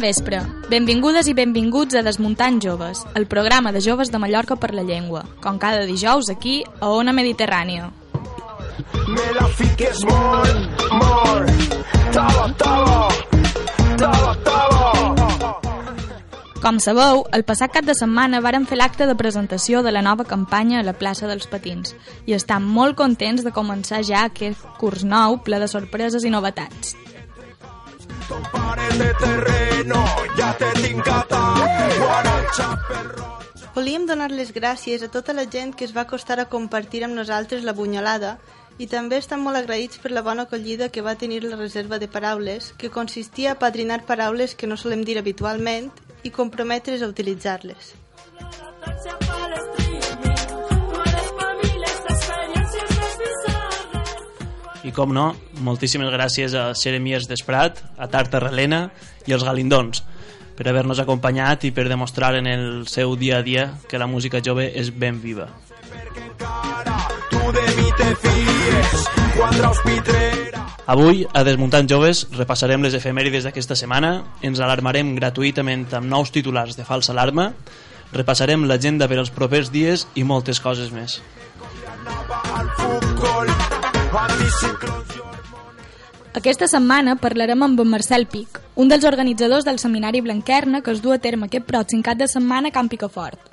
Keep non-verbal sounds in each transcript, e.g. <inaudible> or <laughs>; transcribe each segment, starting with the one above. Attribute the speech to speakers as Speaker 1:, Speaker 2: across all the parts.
Speaker 1: Bon vespre. Benvingudes i benvinguts a Desmuntant Joves, el programa de joves de Mallorca per la llengua, com cada dijous aquí a Ona Mediterrània.
Speaker 2: Me la fiques molt, molt. Tava, tava. Tava, tava.
Speaker 1: Com sabeu, el passat cap de setmana varen fer l'acte de presentació de la nova campanya a la plaça dels Patins i estan molt contents de començar ja aquest curs nou ple de sorpreses i novetats.
Speaker 2: Pares de terreno, ja te tinc.
Speaker 3: Volíem donar les gràcies a tota la gent que es va acostar a compartir amb nosaltres la bunyolada i també estem molt agraïts per la bona acollida que va tenir la reserva de paraules, que consistia a padrinar paraules que no solem dir habitualment i comprometre's a utilitzar-les.
Speaker 4: I com no, moltíssimes gràcies a Xeremies Desprat, a Tarta Relena i als Galindons per haver-nos acompanyat i per demostrar en el seu dia a dia que la música jove és ben viva. Avui, a Desmuntant Joves, repassarem les efemèrides d'aquesta setmana, ens alarmarem gratuïtament amb nous titulars de falsa alarma, repassarem l'agenda per als propers dies i moltes coses més.
Speaker 2: Futbol.
Speaker 1: Aquesta setmana parlarem amb en Marcel Pic, un dels organitzadors del Seminari Blanquerna que es du a terme aquest pròxim cap de setmana a Camp Picafort.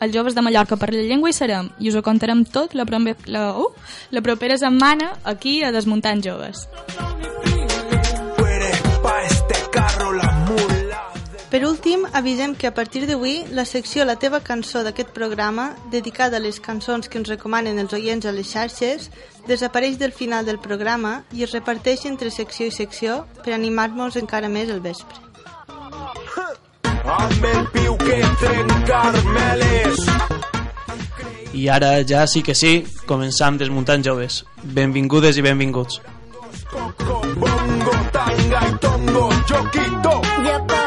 Speaker 1: Els joves de Mallorca per la llengua hi serem i us ho contarem tot la, la, uh, la propera setmana aquí a Desmuntant Joves.
Speaker 3: Per últim, avisem que a partir d'avui la secció La teva cançó d'aquest programa, dedicada a les cançons que ens recomanen els oients a les xarxes, desapareix del final del programa i es reparteix entre secció i secció per animar-nos encara més el vespre.
Speaker 2: Amb el piu que trencar meles.
Speaker 4: I ara ja sí que sí, començam Desmuntant Joves. Benvingudes i benvinguts.
Speaker 2: Coco, bongo, tanga i tongo, yo quito.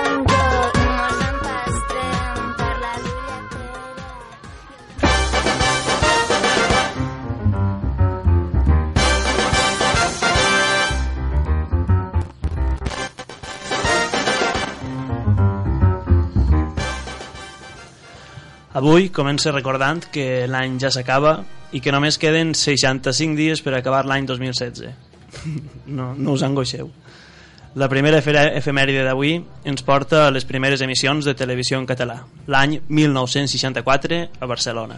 Speaker 4: Avui comença recordant que l'any ja s'acaba i que només queden 65 dies per acabar l'any 2016. <laughs> No, no us angoixeu. La primera efe- efemèride d'avui ens porta a les primeres emissions de televisió en català, l'any 1964 a Barcelona,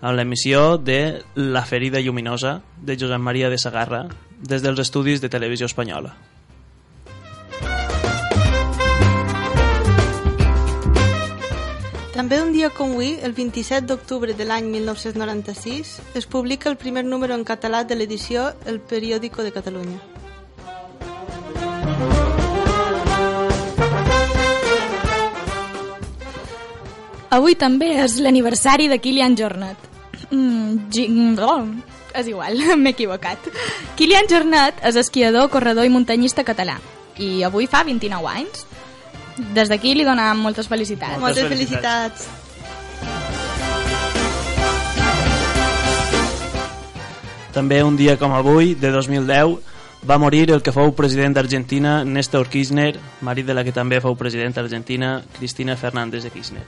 Speaker 4: amb l'emissió de La ferida lluminosa de Josep Maria de Sagarra des dels estudis de televisió espanyola.
Speaker 3: També un dia com avui, el 27 d'octubre de l'any 1996, es publica el primer número en català de l'edició El Periódico de Catalunya.
Speaker 1: Avui també és l'aniversari de Kilian Jornet. Mm, gi- oh, és igual, <laughs> m'he equivocat. Kilian Jornet és esquiador, corredor i muntanyista català i avui fa 29 anys. Des d'aquí li donem moltes felicitats.
Speaker 4: Moltes
Speaker 3: Moltes
Speaker 4: felicitats.
Speaker 3: felicitats.
Speaker 4: També un dia com avui, de 2010, va morir el que fou president d'Argentina, Néstor Kirchner, marit de la que també fou president d'Argentina, Cristina Fernández de Kirchner.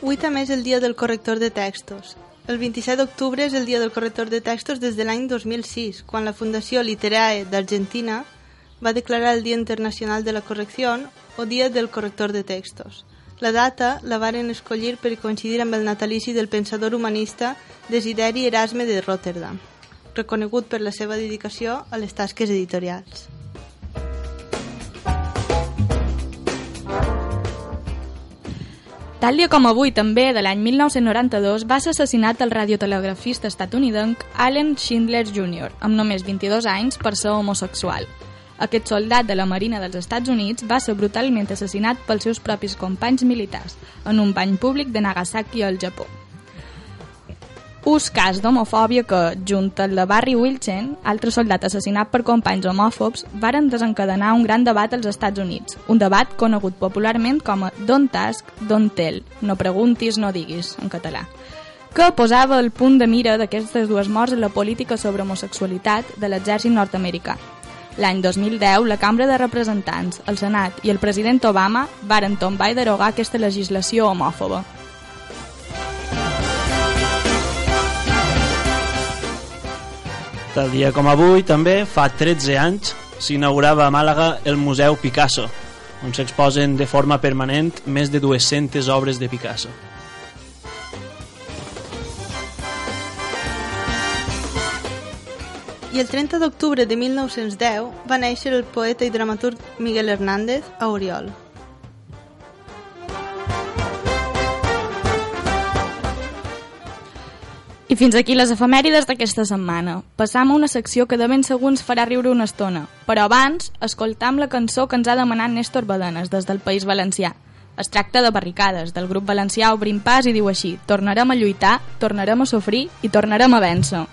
Speaker 3: Avui també és el dia del corrector de textos. El 27 d'octubre és el dia del corrector de textos des de l'any 2006, quan la Fundació Literae d'Argentina va declarar el Dia Internacional de la Correcció o Dia del Corrector de Textos. La data la varen escollir per coincidir amb el natalici del pensador humanista Desideri Erasme de Rotterdam, reconegut per la seva dedicació a les tasques editorials.
Speaker 1: Tal dia com avui, també, de l'any 1992, va ser assassinat el radiotelegrafista estatunidenc Allen Schindler Jr., amb només 22 anys per ser homosexual. Aquest soldat de la Marina dels Estats Units va ser brutalment assassinat pels seus propis companys militars en un bany públic de Nagasaki al Japó. Us cas d'homofòbia que, junt al de Barry Wilson, altre soldat assassinat per companys homòfobs, varen desencadenar un gran debat als Estats Units, un debat conegut popularment com a Don't Ask, Don't Tell, no preguntis, no diguis, en català. que posava el punt de mira d'aquestes dues morts en la política sobre homosexualitat de l'exèrcit nord-americà. L'any 2010, la Cambra de Representants, el Senat i el president Obama varen tombar i derogar aquesta legislació homòfoba.
Speaker 4: Tal dia com avui, també, fa 13 anys, s'inaugurava a Màlaga el Museu Picasso, on s'exposen de forma permanent més de 200 obres de Picasso.
Speaker 3: I el 30 d'octubre de 1910 va néixer el poeta i dramaturg Miguel Hernández a Oriol.
Speaker 1: I fins aquí les efemèrides d'aquesta setmana. Passam a una secció que de ben segur ens farà riure una estona. Però abans, escoltam la cançó que ens ha demanat Néstor Badenes des del País Valencià. Es tracta de Barricades, del grup valencià Obrim Pas i diu així Tornarem a lluitar, tornarem a sofrir i tornarem a vèncer.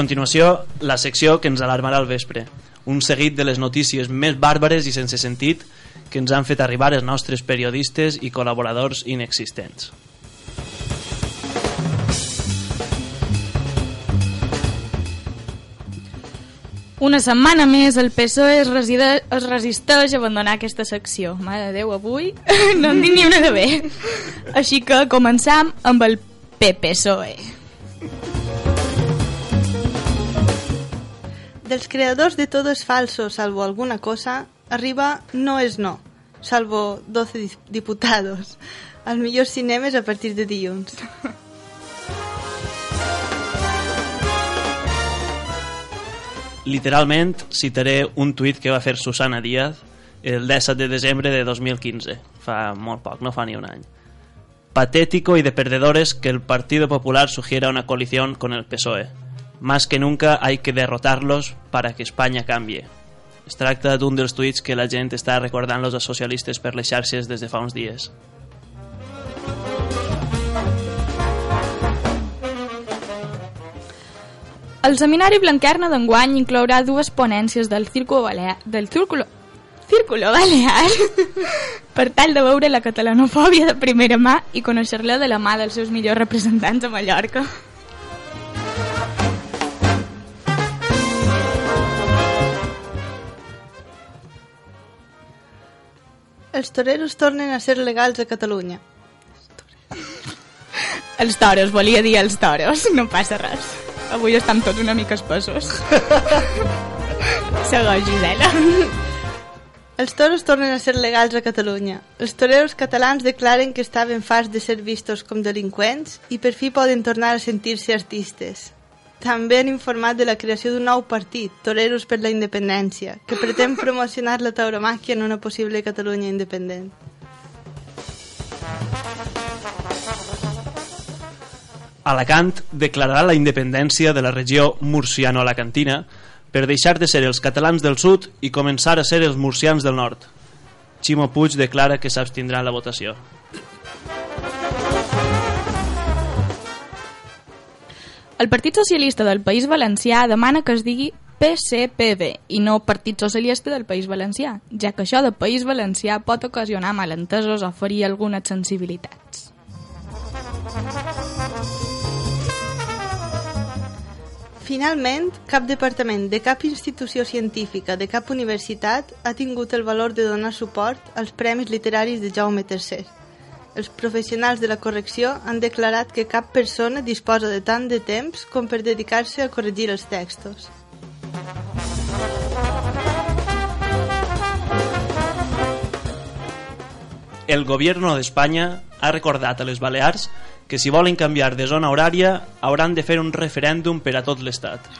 Speaker 4: Continuació, la secció que ens alarmarà al vespre. Un seguit de les notícies més bàrbares i sense sentit que ens han fet arribar els nostres periodistes i col·laboradors inexistents.
Speaker 1: Una setmana més el PSOE es, reside, es resisteix a abandonar aquesta secció. Mare de Déu, avui <laughs> no en dic ni una de bé. Així que començam amb el PPSOE.
Speaker 3: Dels creadors de Todo es falso, salvo alguna cosa, arriba No es no, salvo 12 dis- diputados, als millors cinemes a partir de dilluns.
Speaker 4: Literalment citaré un tuit que va fer Susana Díaz el 17 de desembre de 2015, fa molt poc, no fa ni un any. Patético y de perdedores que el Partido Popular sugiera una coalición con el PSOE. Más que nunca hay que derrotarlos para que España cambie. Es tracta d'un dels tuits que la gent està recordant los socialistes per les xarxes des de fa uns dies.
Speaker 1: El seminari Blanquerna d'enguany inclourà dues ponències del Círculo Balear, del Círculo, Círculo Balear <laughs> per tal de veure la catalanofòbia de primera mà i conèixer-la de la mà dels seus millors representants a Mallorca.
Speaker 3: Els toreros tornen a ser legals a Catalunya.
Speaker 1: Els toros, volia dir els toros, no passa res. Avui estan tots una mica espessos. Segueix, Gisela.
Speaker 3: Els toros tornen a ser legals a Catalunya. Els toreros catalans declaren que estaven farts de ser vistos com delinqüents i per fi poden tornar a sentir-se artistes. També han informat de la creació d'un nou partit, Toreros per la Independència, que pretén promocionar la tauromàquia en una possible Catalunya independent.
Speaker 4: Alacant declararà la independència de la regió murciano-alacantina per deixar de ser els catalans del sud i començar a ser els murcians del nord. Ximo Puig declara que s'abstindrà la votació.
Speaker 1: El Partit Socialista del País Valencià demana que es digui PCPB i no Partit Socialista del País Valencià, ja que això de País Valencià pot ocasionar malentesos o ferir algunes sensibilitats.
Speaker 3: Finalment, cap departament de cap institució científica de cap universitat ha tingut el valor de donar suport als Premis Literaris de Jaume III. Els professionals de la correcció han declarat que cap persona disposa de tant de temps com per dedicar-se a corregir els textos.
Speaker 4: El gobierno d'Espanya ha recordat a les Balears que si volen canviar de zona horària hauran de fer un referèndum per a tot l'estat.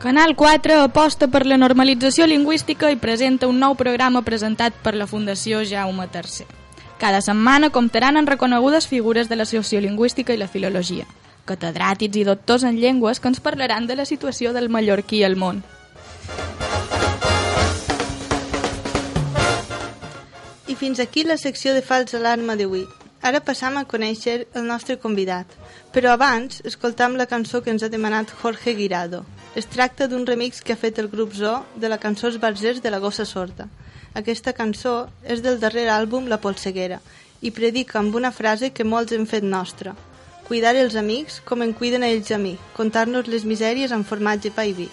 Speaker 1: Canal 4 aposta per la normalització lingüística i presenta un nou programa presentat per la Fundació Jaume III. Cada setmana comptaran en reconegudes figures de la sociolingüística i la filologia, catedràtics i doctors en llengües que ens parlaran de la situació del mallorquí al món.
Speaker 3: I fins aquí la secció de Fals Alarma d'avui. Ara passam a conèixer el nostre convidat. Però abans, escoltam la cançó que ens ha demanat Jorge Guirado. Es tracta d'un remix que ha fet el grup Zoo de la cançó Els Barzers de la Gossa Sorda. Aquesta cançó és del darrer àlbum La Polseguera i predica amb una frase que molts hem fet nostra. Cuidar els amics com en cuiden a ells a mi, contar-nos les misèries amb formatge, pa i vi.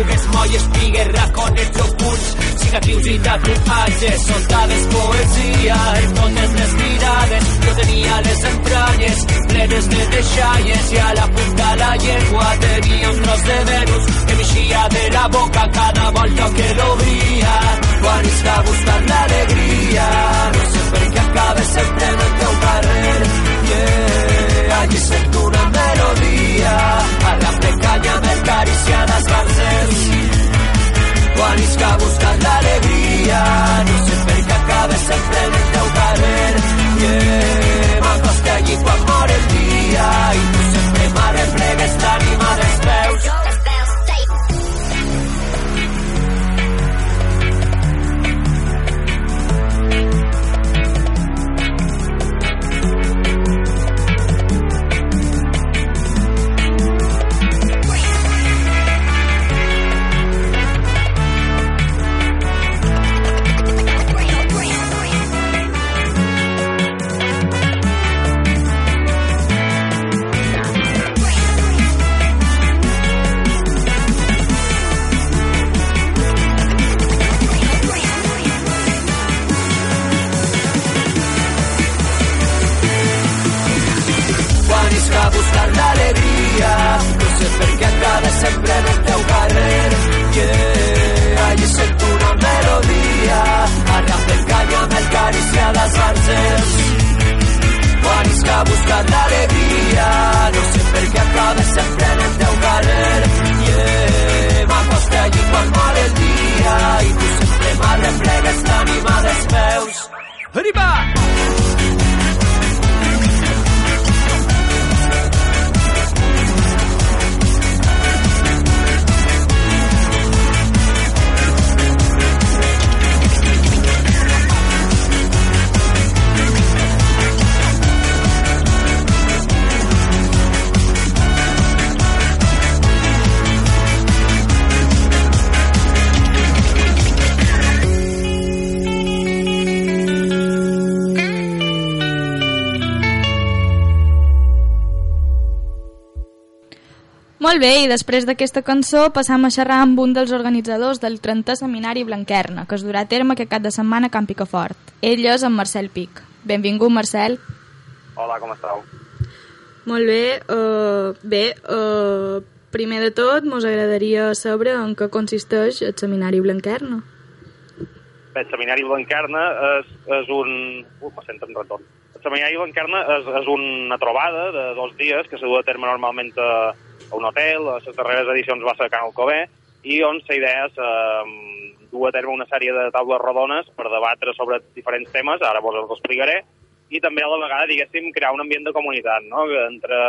Speaker 5: Arrugues, molles, pigues, raconets ocults, cicatrius i tatuatges, soldades, poesia en totes les mirades. Jo tenia les entranyes plenes de deixalles i a la punta la llengua tenia un tros de Venus que m'eixia de la boca cada volta que l'obria. Quan està buscant l'alegria, no sé per què acaba sempre en el teu carrer. Yeah, allí sento una melodia, a la precanya amb cariciades barzers. Quan isca buscant l'alegria, no sé per què acaba sempre en el teu carrer. Yeah, m'acosta allí quan mor el dia i tu sempre m'arreplegues l'ànima dels peus.
Speaker 1: Després d'aquesta cançó passam a xerrar amb un dels organitzadors del 30è Seminari Blanquerna, que es durà a terme aquest cap de setmana a Camp Picafort. Ell és en Marcel Pic. Benvingut, Marcel.
Speaker 6: Hola, com esteu?
Speaker 1: Molt bé, uh, bé, uh, primer de tot mos agradaria saber en què consisteix el Seminari Blanquerna.
Speaker 6: Bé, el Seminari Blanquerna és, és un... Uf, me sento en retorn. El Seminari Blanquerna és, és una trobada de dos dies que se du a terme normalment a, a un hotel, a les darreres edicions va ser a Can Alcobé, i on la idea és eh, dur a terme una sèrie de taules rodones per debatre sobre diferents temes, ara vos els explicaré, i també a la vegada, diguéssim, crear un ambient de comunitat, no? que entre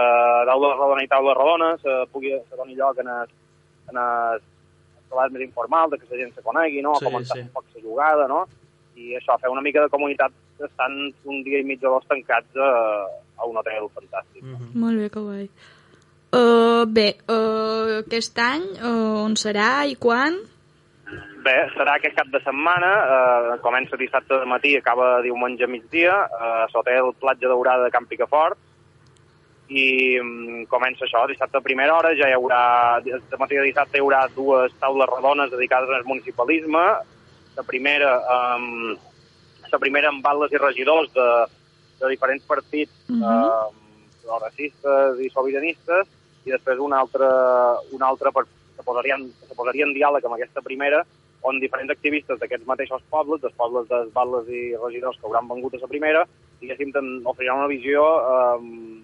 Speaker 6: taules rodones i taules rodones eh, pugui se doni lloc en el, en el debat més informal, de que la gent se conegui, no?
Speaker 4: Sí,
Speaker 6: començar
Speaker 4: sí.
Speaker 6: un poc la jugada, no? i això, fer una mica de comunitat estan un dia i mig o dos tancats a, a un hotel fantàstic.
Speaker 4: Mhm.
Speaker 1: Molt bé, que guai. Uh, bé, uh, aquest any uh, on serà i quan?
Speaker 6: Bé, serà aquest cap de setmana, eh, comença dissabte de matí, acaba diumenge a migdia, a l'hotel Platja Daurada de Camp Picafort, i mm, comença això, dissabte a primera hora, ja hi haurà, de matí de dissabte hi haurà dues taules rodones dedicades al municipalisme, la primera, um, la primera amb batlles i regidors de, de diferents partits
Speaker 1: Mhm.
Speaker 6: eh, progressistes i sobiranistes, i després una altra, una altra per, que, posaria, en- que posaria en diàleg amb aquesta primera, on diferents activistes d'aquests mateixos pobles, dels pobles dels batlles i regidors que hauran vengut a la primera, diguéssim, oferiran una visió eh,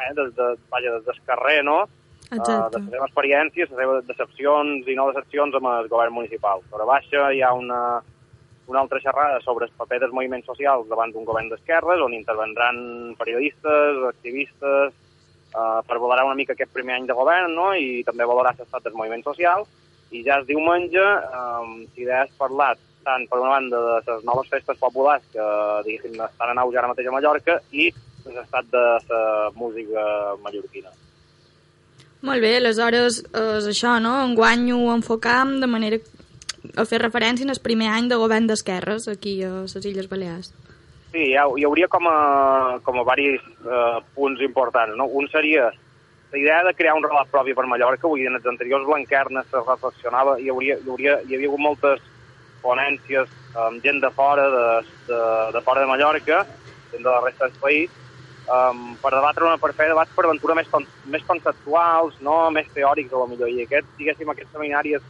Speaker 6: eh, des, de, vaja, des del carrer, no?
Speaker 1: Exacte.
Speaker 6: Uh, de les seves experiències, les seves decepcions i no decepcions amb el govern municipal. Sobre baixa hi ha una, una altra xerrada sobre el paper dels moviments socials davant d'un govern d'esquerres, on intervendran periodistes, activistes, uh, per valorar una mica aquest primer any de govern no? i també valorar l'estat dels moviments socials. I ja es diumenge, um, si has parlat tant per una banda de les noves festes populars que diguéssim, estan en auge ara mateix a Mallorca i l'estat de la música mallorquina.
Speaker 1: Molt bé, aleshores és això, no? Enguany ho enfocam de manera a fer referència en el primer any de govern d'esquerres aquí a les Illes Balears.
Speaker 6: Sí, hi, ha, hi hauria com a, com a diversos eh, punts importants. No? Un seria la idea de crear un relat propi per Mallorca, vull dir, en els anteriors Blanquernes se reflexionava, hi, hauria, hi, hauria, hi havia hagut moltes ponències amb gent de fora, de, de, de fora de Mallorca, gent de la resta del país, um, per debatre una, per fer debats per aventura més, més conceptuals, no més teòrics, a lo millor. I aquest, diguéssim, aquest seminari és,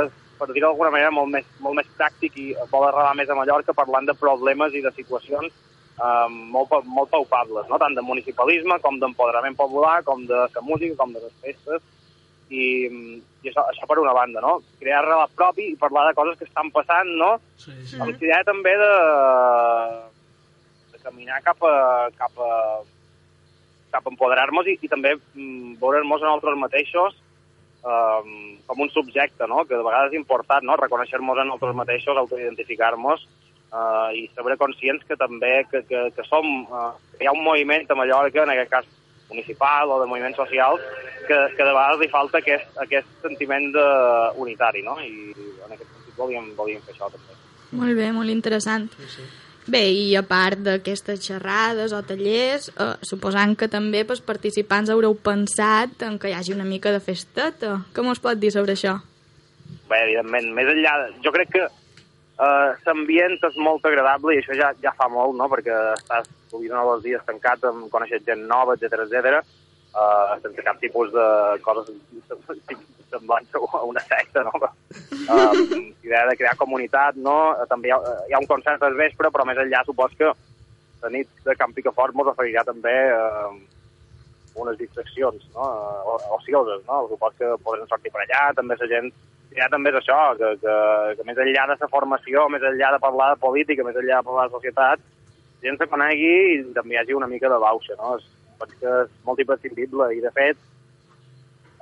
Speaker 6: és per dir-ho d'alguna manera, molt més, molt més pràctic i vol arrelar més a Mallorca parlant de problemes i de situacions um, molt, molt paupables, no? tant de municipalisme com d'empoderament popular, com de la música, com de les festes, i, i això, això per una banda, no? Crear relat propi i parlar de coses que estan passant, no?
Speaker 4: Sí, sí.
Speaker 6: amb la idea també de, de caminar cap a, cap a, cap a empoderar-nos i, i també mm, veure'ns a nosaltres mateixos um, com un subjecte, no? que de vegades és important, no? reconèixer-nos a nosaltres mateixos, autoidentificar-nos uh, i saber conscients que també que, que, que som, uh, que hi ha un moviment a Mallorca, en aquest cas municipal o de moviments socials, que, que de vegades li falta aquest, aquest sentiment de unitari, no? I en aquest sentit volíem, volíem fer això també.
Speaker 1: Molt bé, molt interessant. Bé, i a part d'aquestes xerrades o tallers, eh, suposant que també els participants haureu pensat en que hi hagi una mica de festeta. Què mos pot dir sobre això?
Speaker 6: Bé, evidentment, més enllà... Jo crec que uh, l'ambient és molt agradable i això ja, ja fa molt, no?, perquè estàs sovint els dies tancat amb conèixer gent nova, etc etc. Uh, sense cap tipus de coses semblants a una secta, no? Uh, idea de crear comunitat, no? També hi ha, hi ha un concert al vespre, però més enllà supos que la nit de Camp Picafort mos oferirà també uh, unes distraccions no? uh, ocioses, no? Supos que podrem sortir per allà, també la gent ja també és això, que, que, que més enllà de la formació, més enllà de parlar de política, més enllà de parlar de societat, gent se conegui i també hi hagi una mica de bauxa, no? És, que és molt imprescindible i, de fet,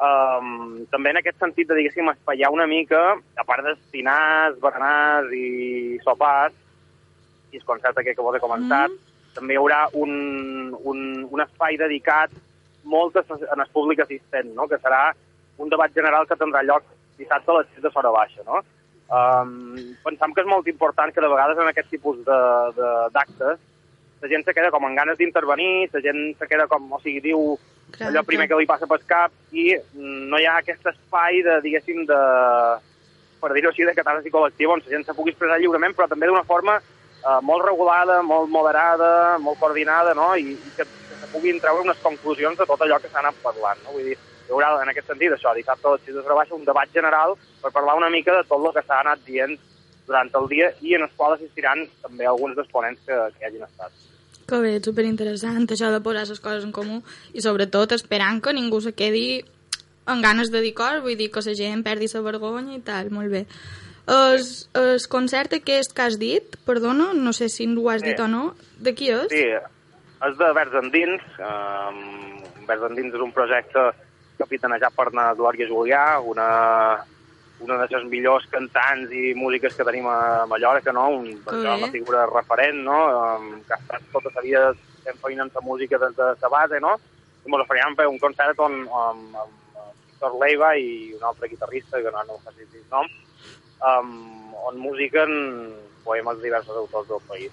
Speaker 6: um, també en aquest sentit de, diguéssim, espaiar una mica, a part d'estinars, berenars i sopars, i el concert aquest que vos he comentat, mm. també hi haurà un, un, un espai dedicat molt a, en el públic assistent, no? que serà un debat general que tindrà lloc dissabte a les 6 de Sora Baixa. No? Um, pensam que és molt important que de vegades en aquest tipus de- de- d'actes la gent se queda com amb ganes d'intervenir, la gent se queda com, o sigui, diu
Speaker 1: Clar,
Speaker 6: allò primer que li passa pel cap i no hi ha aquest espai de, diguéssim, de, per dir-ho així, de catàrsi col·lectiva on la gent se pugui expressar lliurement, però també d'una forma eh, molt regulada, molt moderada, molt coordinada, no? I, i que, que se puguin treure unes conclusions de tot allò que s'ha anat parlant, no? Vull dir, hi haurà en aquest sentit això, dissabte a les 6 de Baixa, un debat general per parlar una mica de tot el que s'ha anat dient durant el dia i en el qual assistiran també alguns dels ponents que, que hagin estat.
Speaker 1: Que bé, superinteressant, això de posar les coses en comú i sobretot esperant que ningú se quedi amb ganes de dir coses, vull dir que la gent perdi la vergonya i tal, molt bé. El, el concert aquest que has dit, perdona, no sé si ho has
Speaker 6: Sí.
Speaker 1: dit o no, de qui és?
Speaker 6: Sí, és de Verds Endins. Um, Verds Endins és un projecte capitanejat per na Glòria Julià, una, una de les millors cantants i músiques que tenim a Mallorca, no? Un,
Speaker 1: Que
Speaker 6: una
Speaker 1: bé.
Speaker 6: figura referent, no? Um, que ha estat tota la vida fent feina amb la música des de la base, no? I ens oferíem fer un concert on, amb, amb Víctor Leiva i un altre guitarrista, que no, no sé si és nom, um, on musiquen poemes de diversos autors del país.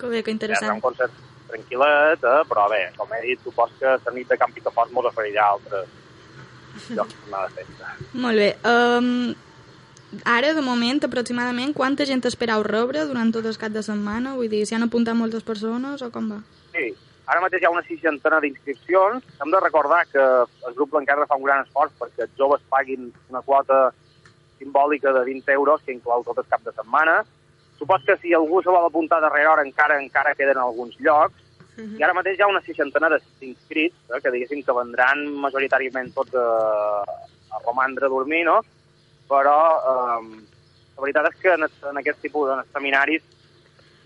Speaker 1: Que bé, que
Speaker 6: Ja
Speaker 1: interessant.
Speaker 6: un concert tranquil·let, eh? però bé, com he dit, supos que la nit de Camp Picafort mos oferirà altres llocs per anar de festa.
Speaker 1: Molt bé. Um, ara, de moment, aproximadament, quanta gent esperau rebre durant tot el cap de setmana? Vull dir, s'hi han apuntat moltes persones o com va?
Speaker 6: Sí, ara mateix hi ha una seixantena d'inscripcions. Hem de recordar que el grup Blanquerra fa un gran esforç perquè els joves paguin una quota simbòlica de 20 euros que inclou tot el cap de setmana. Supos que si algú se vol apuntar darrere hora encara encara queden alguns llocs. I ara mateix hi ha una seixantena d'inscrits, eh, que diguéssim que vendran majoritàriament tots a, a romandre a dormir, no? Però eh, la veritat és que en, en aquest tipus de seminaris,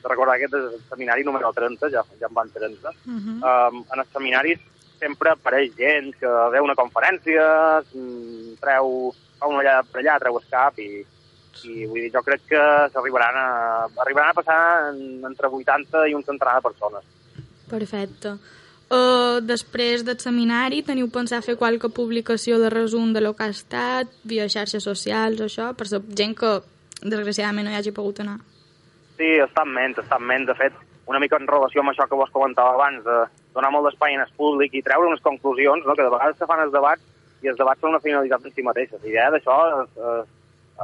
Speaker 6: de recordar aquest és el seminari número 30, ja, ja en van 30,
Speaker 1: Uh -huh.
Speaker 6: um, en els seminaris sempre apareix gent que veu una conferència, mm, treu, fa una ullada per allà, treu el cap i, i vull dir, jo crec que s'arribaran a, arribaran a passar en, entre 80 i un centenar de persones.
Speaker 1: Perfecte. Uh, després del seminari teniu pensat fer qualque publicació de resum de lo que ha estat, via xarxes socials o això, per la gent que desgraciadament no hi hagi pogut anar.
Speaker 6: Sí, està en ment, està en ment. De fet, una mica en relació amb això que vos comentava abans, de donar molt d'espai en el públic i treure unes conclusions, no? que de vegades se fan els debats i els debats són una finalitat en si mateixa. L'idea d'això és, és,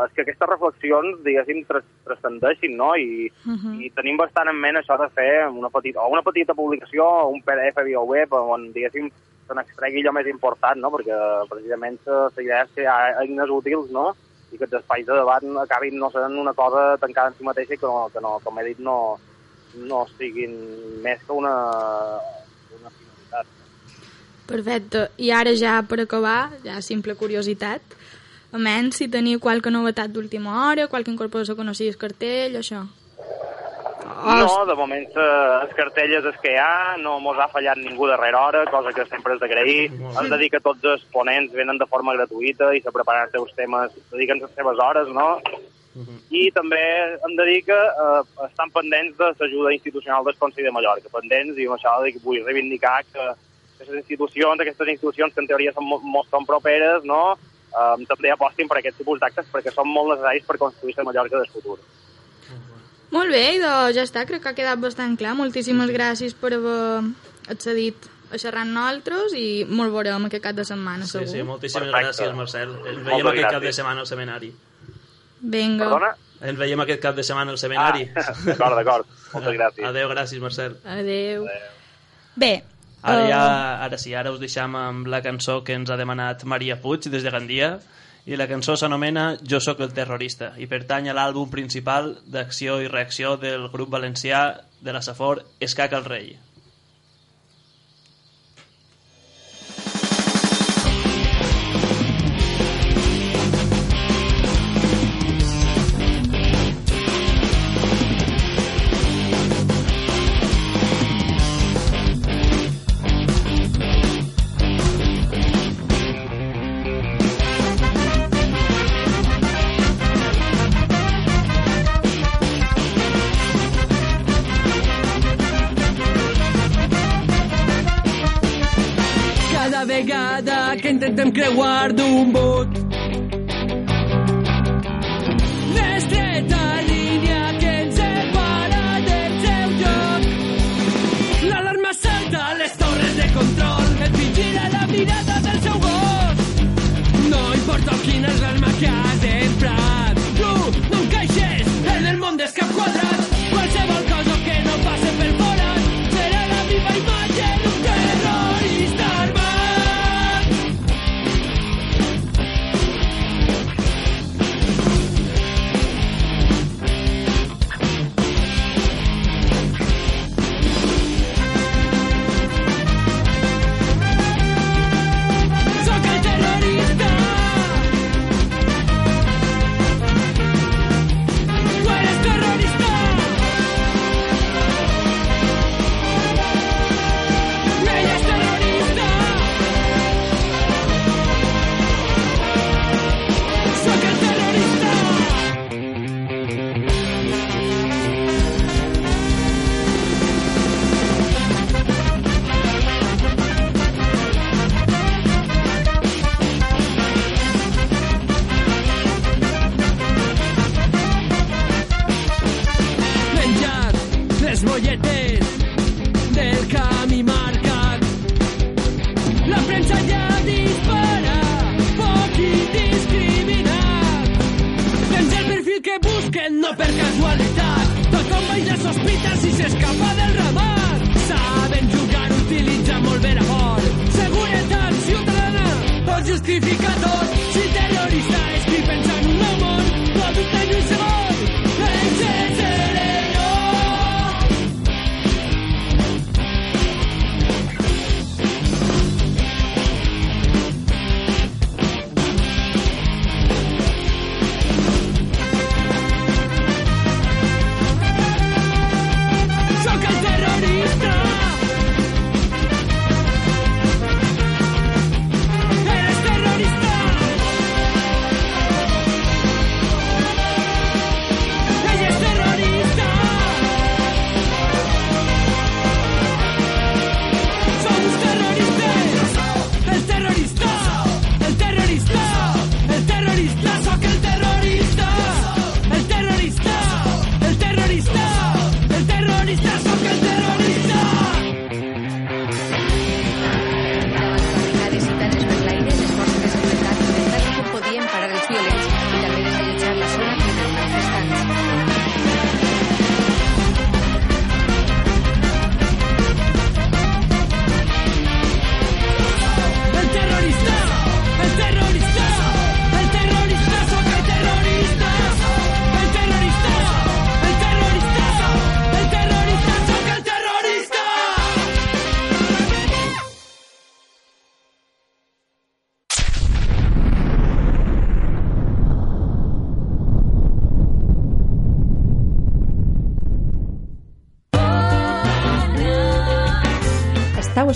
Speaker 6: és que aquestes reflexions, diguéssim, transcendeixin, no? I,
Speaker 1: Mhm.
Speaker 6: i tenim bastant en ment això de fer una petita, o una petita publicació, o un PDF via web, on, diguéssim, se n'extregui allò més important, no? Perquè precisament la la idea és que hi ha eines útils, no? i que els espais de debat acabin no sent una cosa tancada en si mateixa i que, no, que no, com he dit, no, no siguin més que una, una finalitat.
Speaker 1: Perfecte. I ara ja per acabar, ja simple curiositat, a menys si teniu qualque novetat d'última hora, qualque incorporació que no sigui el cartell, això.
Speaker 6: No, de moment eh, els cartelles és que hi ha, no mos ha fallat ningú darrere hora, cosa que sempre és d'agrair. Hem de dir que tots els ponents venen de forma gratuïta i se preparen els seus temes, dediquen les seves hores, no? I també hem de dir que eh, estan pendents de l'ajuda institucional del Consell de Mallorca, pendents, i amb això dic, vull reivindicar que aquestes institucions, aquestes institucions que en teoria són, mo- molt són properes, no? Eh, també apostin per aquest tipus d'actes perquè són molt necessaris per construir la Mallorca del futur.
Speaker 1: Molt bé, doncs ja està, crec que ha quedat bastant clar. Moltíssimes gràcies per haver accedit a xerrar amb nosaltres i molt veurem aquest cap de setmana,
Speaker 4: Sí,
Speaker 1: segur.
Speaker 4: sí, moltíssimes
Speaker 6: Perfecte.
Speaker 4: gràcies, Marcel. Ens
Speaker 6: Moltes
Speaker 4: veiem aquest cap de
Speaker 6: gràcies.
Speaker 4: setmana al seminari.
Speaker 1: Vinga.
Speaker 6: Perdona?
Speaker 4: Ens veiem aquest cap de setmana al seminari.
Speaker 6: Ah, <laughs> d'acord, d'acord. Moltes gràcies.
Speaker 4: Adéu, gràcies, Marcel.
Speaker 1: Adéu. Bé,
Speaker 4: Ara,
Speaker 1: eh,
Speaker 4: ja, ara sí, ara us deixam amb la cançó que ens ha demanat Maria Puig des de Gandia i la cançó s'anomena Jo sóc el terrorista i pertany a l'àlbum principal d'acció i reacció del grup valencià de la Safor Escaca el rei.
Speaker 7: Que intentem creuar d'un bot.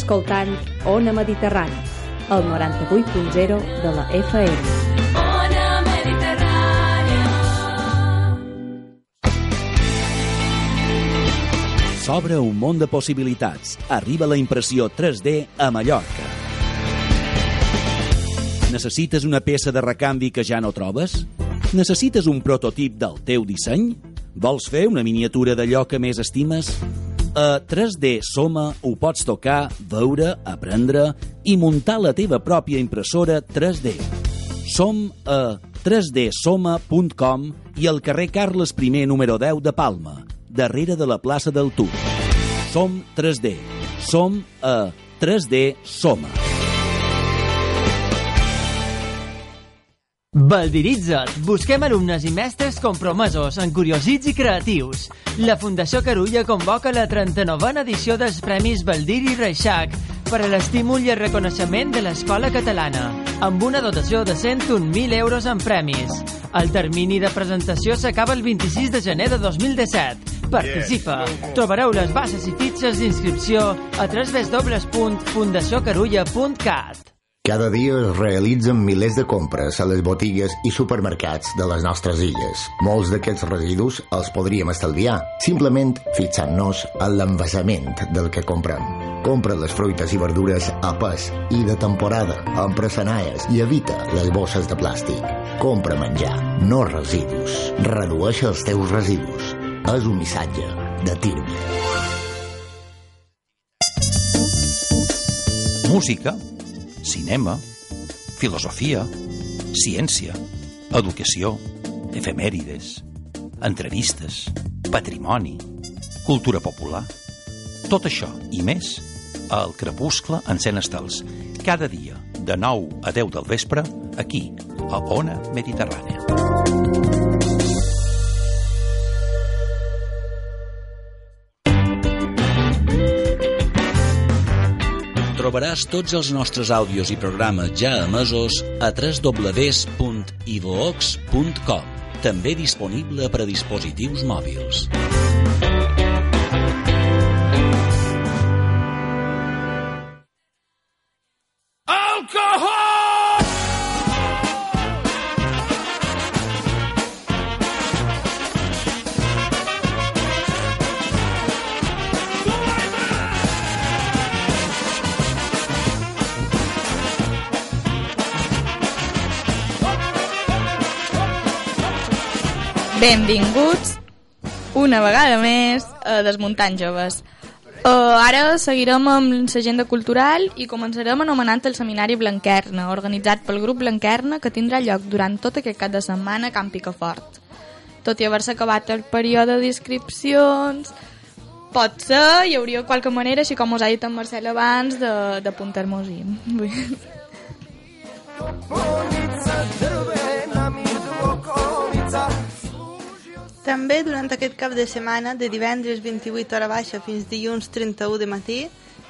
Speaker 8: Escoltant Ona Mediterrani, el 98.0 de la FM.
Speaker 9: S'obre un món de possibilitats. Arriba la impressió 3D a Mallorca. Necessites una peça de recanvi que ja no trobes? Necessites un prototip del teu disseny? Vols fer una miniatura d'allò que més estimes? A 3D Soma ho pots tocar, veure, aprendre i muntar la teva pròpia impressora 3D. Som a 3dsoma.com i al carrer Carles I número 10 de Palma, darrere de la plaça del Tur. Som 3D. Som a 3D Soma.
Speaker 10: Valdiritza't! Busquem alumnes i mestres compromesos, encuriosits i creatius. La Fundació Carulla convoca la 39a edició dels Premis Valdir i Reixac per a l'estímul i el reconeixement de l'escola catalana, amb una dotació de 101.000 euros en premis. El termini de presentació s'acaba el 26 de gener de 2017. Participa! Trobareu les bases i fitxes d'inscripció a www.fundaciocarulla.cat.
Speaker 11: Cada dia es realitzen milers de compres a les botigues i supermercats de les nostres illes. Molts d'aquests residus els podríem estalviar, simplement fixant-nos en l'envasament del que comprem. Compra les fruites i verdures a pes i de temporada, amb presanaes i evita les bosses de plàstic. Compra menjar, no residus. Redueix els teus residus. És un missatge de Tirme.
Speaker 12: Música, cinema, filosofia, ciència, educació, efemèrides, entrevistes, patrimoni, cultura popular... Tot això i més al Crepuscle encén estels, cada dia de 9 a 10 del vespre, aquí, a Ona Mediterrània.
Speaker 9: Trobaràs tots els nostres àudios i programes ja emesos a www.ivox.com també disponible per a dispositius mòbils.
Speaker 1: Benvinguts una vegada més a Desmuntant Joves. Uh, ara seguirem amb l'agenda cultural i començarem anomenant el Seminari Blanquerna, organitzat pel grup Blanquerna, que tindrà lloc durant tot aquest cap de setmana a Camp Picafort. Tot i haver-se acabat el període d'inscripcions, pot ser, hi hauria qualque manera, així com us ha dit en Marcel abans, d'apuntar-nos-hi. Dir-
Speaker 3: També durant aquest cap de setmana, de divendres 28 hora baixa fins dilluns 31 de matí,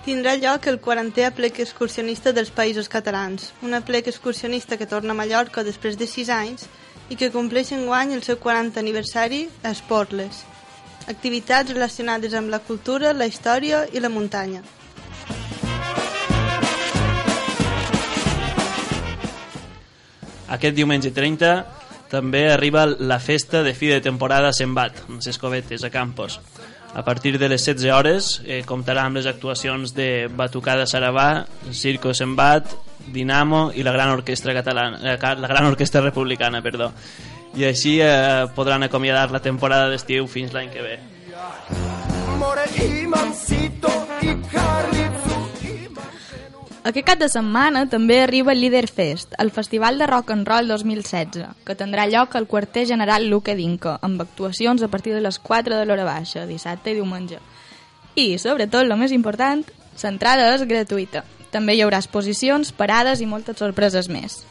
Speaker 3: tindrà lloc el 40è aplec excursionista dels Països Catalans, un aplec excursionista que torna a Mallorca després de 6 anys i que compleix enguany el seu 40 aniversari a Esportles. Activitats relacionades amb la cultura, la història i la muntanya.
Speaker 4: Aquest diumenge 30 també arriba la festa de fi de temporada Sembat, amb les escobetes a Campos. A partir de les 16 hores eh, comptarà amb les actuacions de Batucada Saravà, Circo Sembat, Dinamo i la Gran Orquestra Catalana, eh, la Gran Orquestra Republicana, perdó. I així eh, podran acomiadar la temporada d'estiu fins l'any que ve.
Speaker 5: More i Mancito i Carlitzu
Speaker 1: Aquest cap de setmana també arriba el Líder Fest, el Festival de Rock and Roll 2016, que tindrà lloc al quarter general Luque d'Inca, amb actuacions a partir de les 4 de l'hora baixa, dissabte i diumenge. I, sobretot, el més important, l'entrada és gratuïta. També hi haurà exposicions, parades i moltes sorpreses més.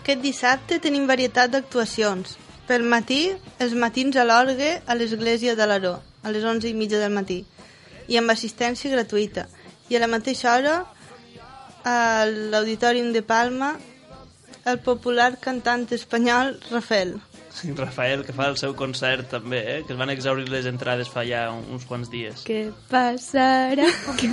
Speaker 3: Aquest dissabte tenim varietat d'actuacions. Pel matí, els matins a l'orgue a l'església de l'Aró, a les 11 i mitja del matí, i amb assistència gratuïta. I a la mateixa hora, a l'Auditorium de Palma, el popular cantant espanyol Rafael.
Speaker 4: Sí, Rafael, que fa el seu concert també, eh? que es van exaurir les entrades fa ja uns quants dies.
Speaker 1: Què passarà? Que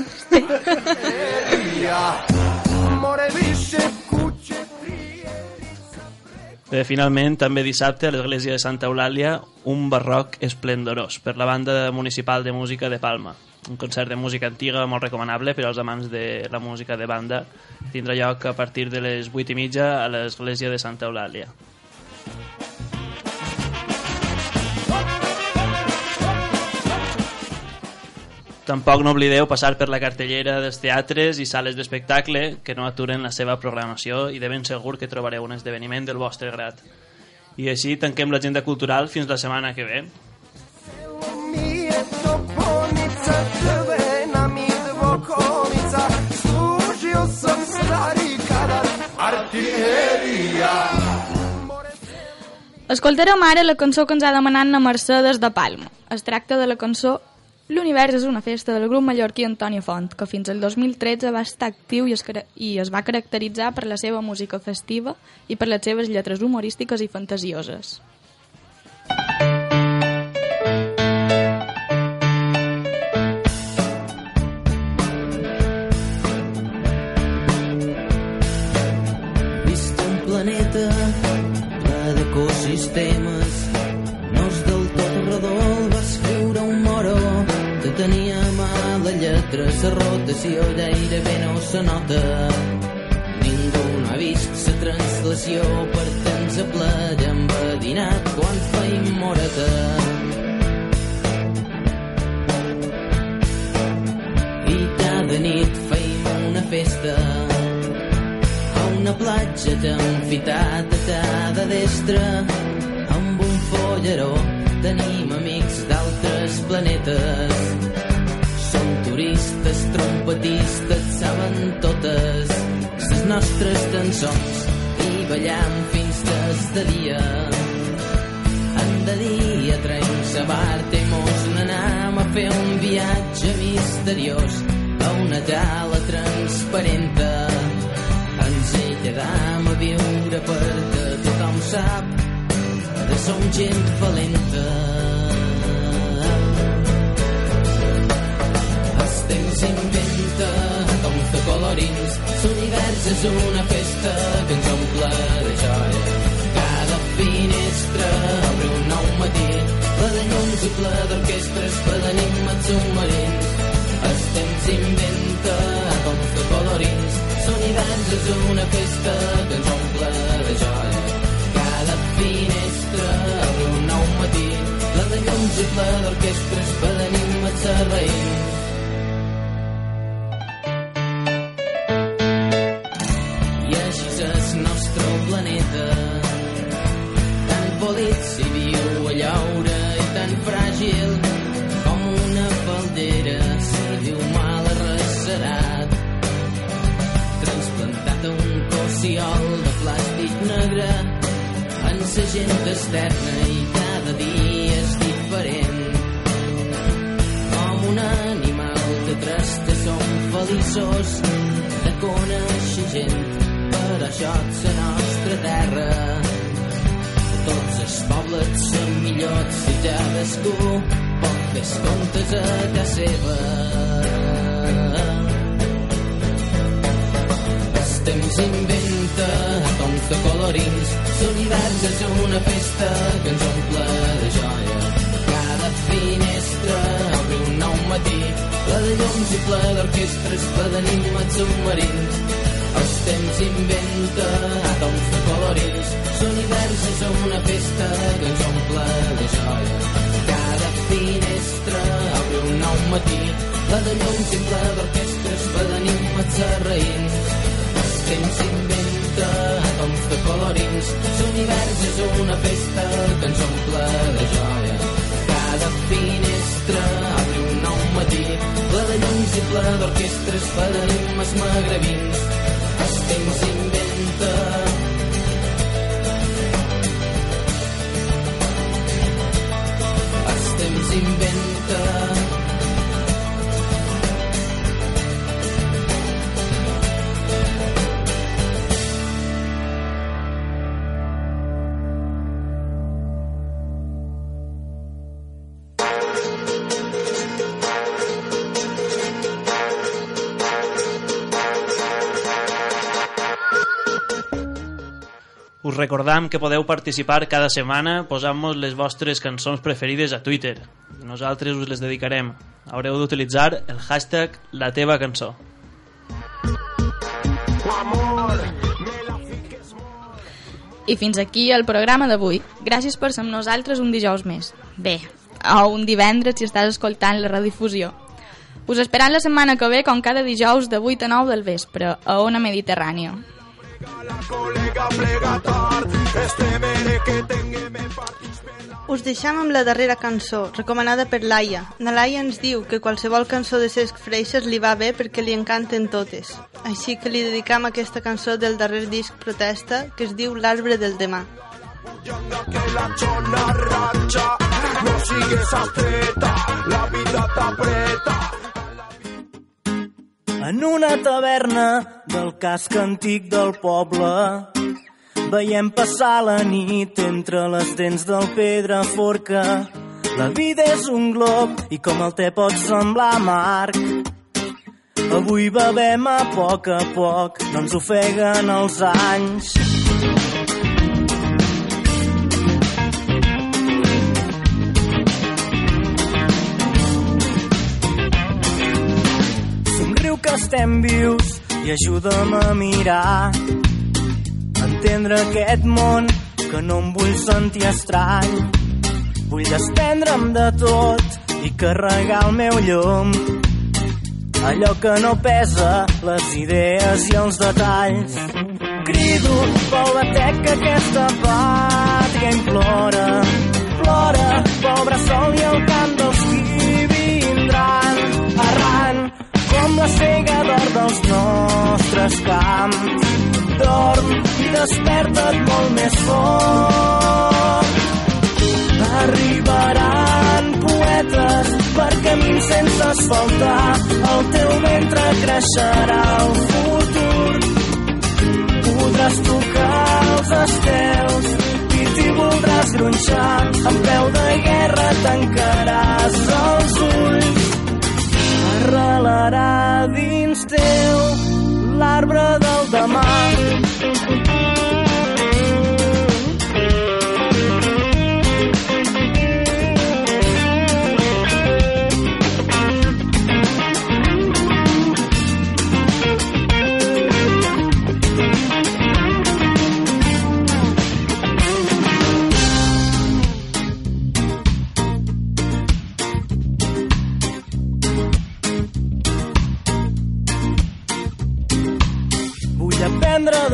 Speaker 4: Bé, finalment, també dissabte a l'església de Santa Eulàlia, un barroc esplendorós per la banda municipal de música de Palma. Un concert de música antiga molt recomanable per als amants de la música de banda. Tindrà lloc a partir de les 8 i mitja a l'església de Santa Eulàlia. Tampoc no oblideu passar per la cartellera dels teatres i sales d'espectacle que no aturen la seva programació i de ben segur que trobareu un esdeveniment del vostre grat. I així tanquem l'agenda cultural fins la setmana que ve.
Speaker 1: Escoltarem ara la cançó que ens ha demanat na Mercedes de Palma. Es tracta de la cançó L'univers és una festa del grup mallorquí Antonio Font, que fins al 2013 va estar actiu i es, i es va caracteritzar per la seva música festiva i per les seves lletres humorístiques i fantasioses.
Speaker 13: Vist un planeta ple d'ecosistemes tenia mala lletra la rotació gairebé no se nota. Ningú no ha vist la translació per temps a playa enverinat quan feim moreta. I cada nit feim una festa a una platja d'amfitatada destra. Amb un folleró tenim amics d'altres planetes. Som turistes, trompetistes saben totes les nostres cançons i ballam fins des de dia. En de dia traiem sa barca i mos n'anam a fer un viatge misteriós a una tala transparenta. Ens hi quedam a viure perquè tothom sap que som gent valenta. El temps inventa tons de colorins, l'univers és una festa que ens omple de joia. Cada finestra obre un nou matí, ple de llums i ple d'orquestres, ple d'enigmes submarins. El temps inventa tons de colorins, l'univers és una festa que ens omple de joia. Cada finestra obre un nou matí, ple de llums i ple d'orquestres, ple d'enigmes serveïns. Gent externa i cada dia és diferent. Com un animal que trasta som feliços de conèixer gent, però això és la nostra terra. Tots els pobles són millors i cadascú pot fer comptes a casa seva. Temps inventa tons de colorins, l'univers és una festa que ens omple de joia. Cada finestra obre un nou matí, ple de llums i ple d'orquestres, ple d'enigmes submarins. El temps inventa tons de colorins, l'univers és una festa que ens omple de joia. Cada finestra matí. La de llum simple d'orquestres va d'enigmes serraïns. El temps s'inventa tons de colorins. L'univers és una festa que ens omple de joia. Cada finestra obre un nou matí. La de llum simple d'orquestres va d'enigmes magrebins. El temps s'inventa el temps inventa
Speaker 4: Us recordam que podeu participar cada setmana posant-nos les vostres cançons preferides a Twitter. Nosaltres us les dedicarem. Haureu d'utilitzar el hashtag la teva cançó.
Speaker 1: I fins aquí el programa d'avui. Gràcies per ser amb nosaltres un dijous més. Bé, o un divendres si estàs escoltant la redifusió. Us esperam la setmana que ve com cada dijous de 8 a 9 del vespre a Ona Mediterrània.
Speaker 3: Us deixam amb la darrera cançó, recomanada per Laia. Na Laia ens diu que qualsevol cançó de Cesc Freixas li va bé perquè li encanten totes. Així que li dedicam aquesta cançó del darrer disc Protesta, que es diu L'arbre del demà.
Speaker 2: no sigues astreta, la vida t'apreta.
Speaker 14: En una taverna del casc antic del poble veiem passar la nit entre les dents del pedra forca. La vida és un glob i com el te pot semblar amarg. Avui bevem a poc a poc, no ens ofeguen els anys. Estem vius i ajuda'm a mirar entendre aquest món que no em vull sentir estrany. Vull desprendre'm de tot i carregar el meu llum. Allò que no pesa, les idees i els detalls. Crido pel batec que aquesta pàtria implora. Plora pel bressol i el cant dels qui com la cega d'or dels nostres camps dorm i desperta't molt més fort. Arribaran poetes per camins sense asfaltar, el teu ventre creixerà el futur. Podràs tocar els estels i t'hi voldràs gronxar, amb peu de guerra tancaràs els ulls. Arrelarà dins teu l'arbre del demà.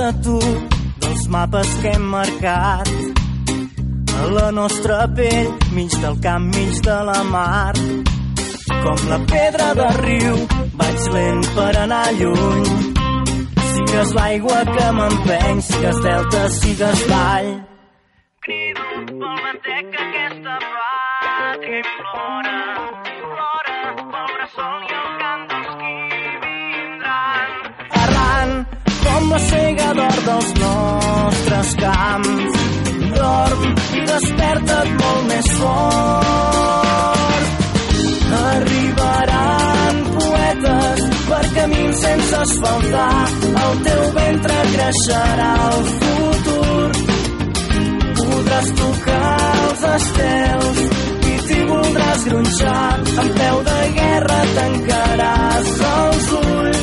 Speaker 14: De tu dels mapes que hem marcat a la nostra pell, mig del camp, mig de la mar. Com la pedra del riu, vaig lent per anar lluny. Sigues l'aigua que m'empeny, sigues delta, sigues vall. Crido pel que aquesta pàtria implora, plora cega d'or dels nostres camps. Dorm i desperta't molt més fort. Arribaran poetes per camins sense asfaltar. El teu ventre creixerà el futur. Podràs tocar els estels i t'hi voldràs gronxar. Amb peu de guerra tancaràs els ulls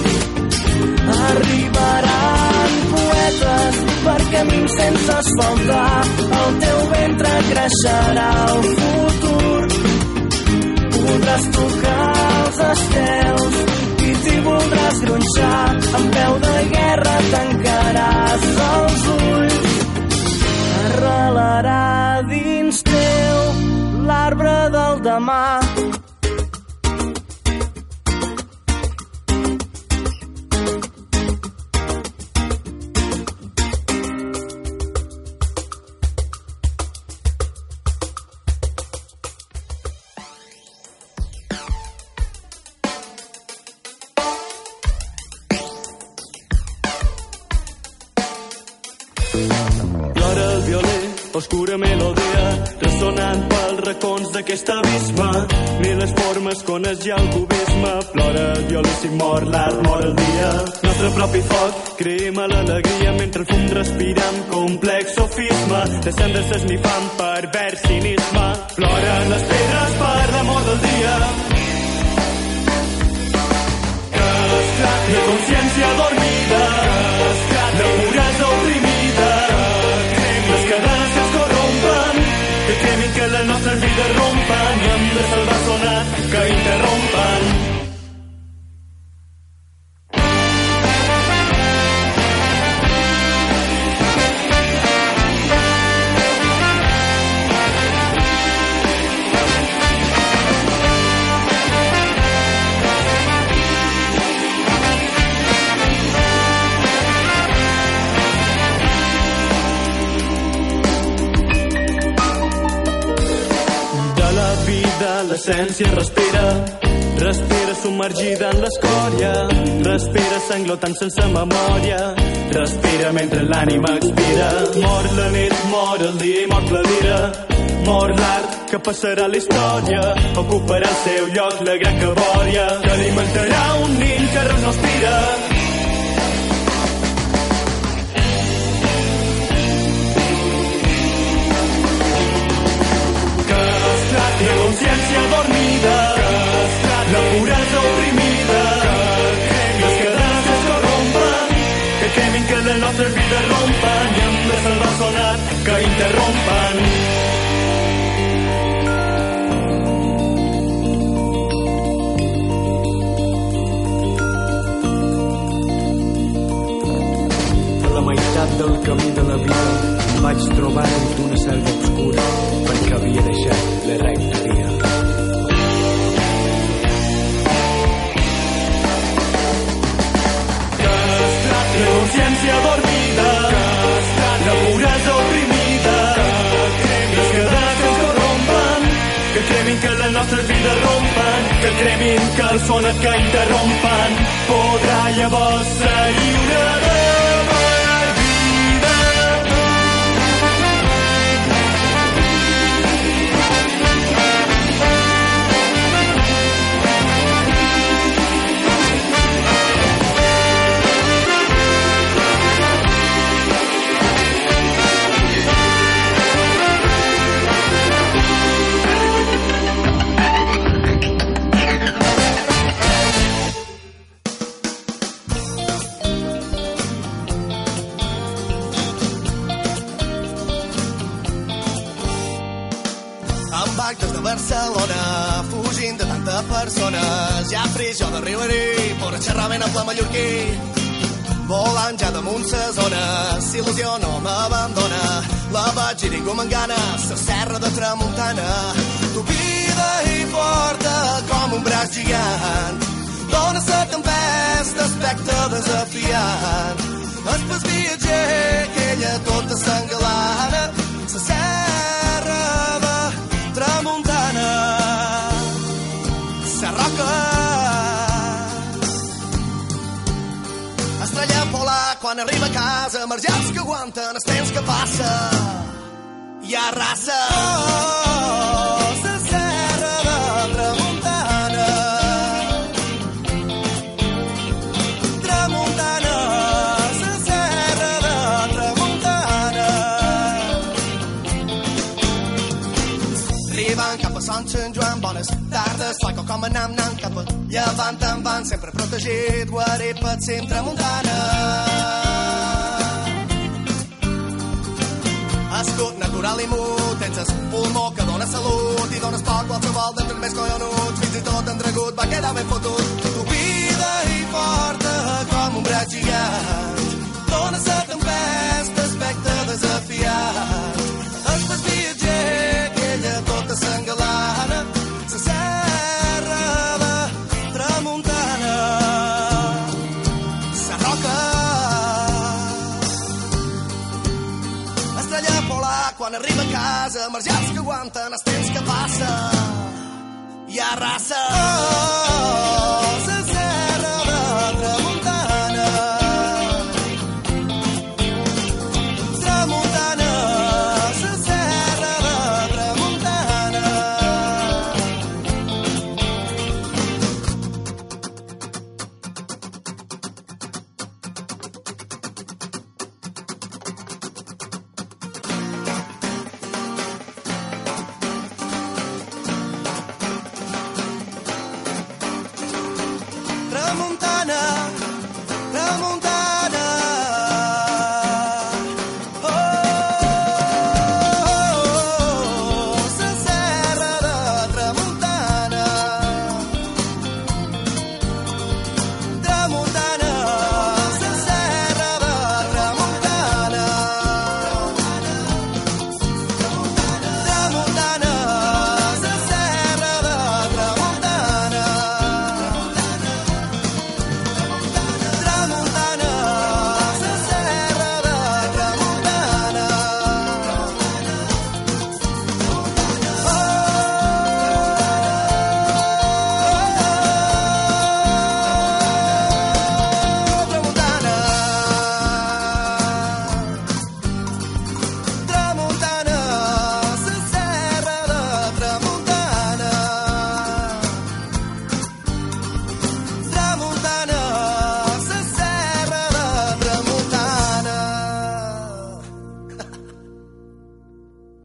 Speaker 14: Arribaran camins sense asfaltar. El teu ventre creixerà el futur. Podràs tocar estels i t'hi voldràs gronxar. Amb peu de guerra tancaràs els ulls. Arrelarà dins teu l'arbre del demà.
Speaker 15: Plora el violer, oscura melodia, ressonant pels racons d'aquest abisme. Mil les formes cones ja el cubisme. Plora el violer si mor l'art, mor el dia. Nostre propi foc, creem a l'alegria mentre el fum respiram complex sofisme. Deixem de s'esnifant per vers cinisme. Ploren les pedres per l'amor del dia. La consciència dormida. Rompen i hem de salvar sonat que interrompen. Vida l'essència respira, respira submergida en l'escòria, respira sanglotant sense memòria, respira mentre l'ànima expira. Mor la nit, mor el dia i mor la vida, mor l'art que passarà la història, ocuparà el seu lloc la gran cabòria, que alimentarà un nill que res consciència dormida, la puresa oprimida, les cadenes que es corrompen, que cremin que les nostres vides rompen i hem de salvar sonat que interrompen.
Speaker 16: Del camí de la vida em vaig trobar dins d'una selva obscura perquè havia deixat la rectoria.
Speaker 15: Les nostres vides rompen, que cremin que el sonat que interrompen. Podrà llavors ser lliure de
Speaker 17: persones. Ja fris jo d'arribar-hi, per xerrar ben a pla mallorquí. Volant ja damunt ses zones, si il·lusió no m'abandona. La vaig ir com en ganes, la serra de tramuntana. Tupida i forta com un braç gigant. Dóna la tempesta, aspecte desafiant. El pas viatger, que ella tota s'engalana. La serra quan arriba a casa emergents que aguanten els temps que passa hi ha raça. oh, com anam anant cap a llevant en van sempre protegit guarit per sempre tramuntana escut negre curar l'imut, tens el pulmó que dona salut i dones poc qualsevol dels més collonuts, fins i tot entregut va quedar ben fotut. Tupida i forta com un braç gigant, dona la tempesta aspecte desafiat. Marjals que aguanten els temps que passa. Hi ha raça. Oh,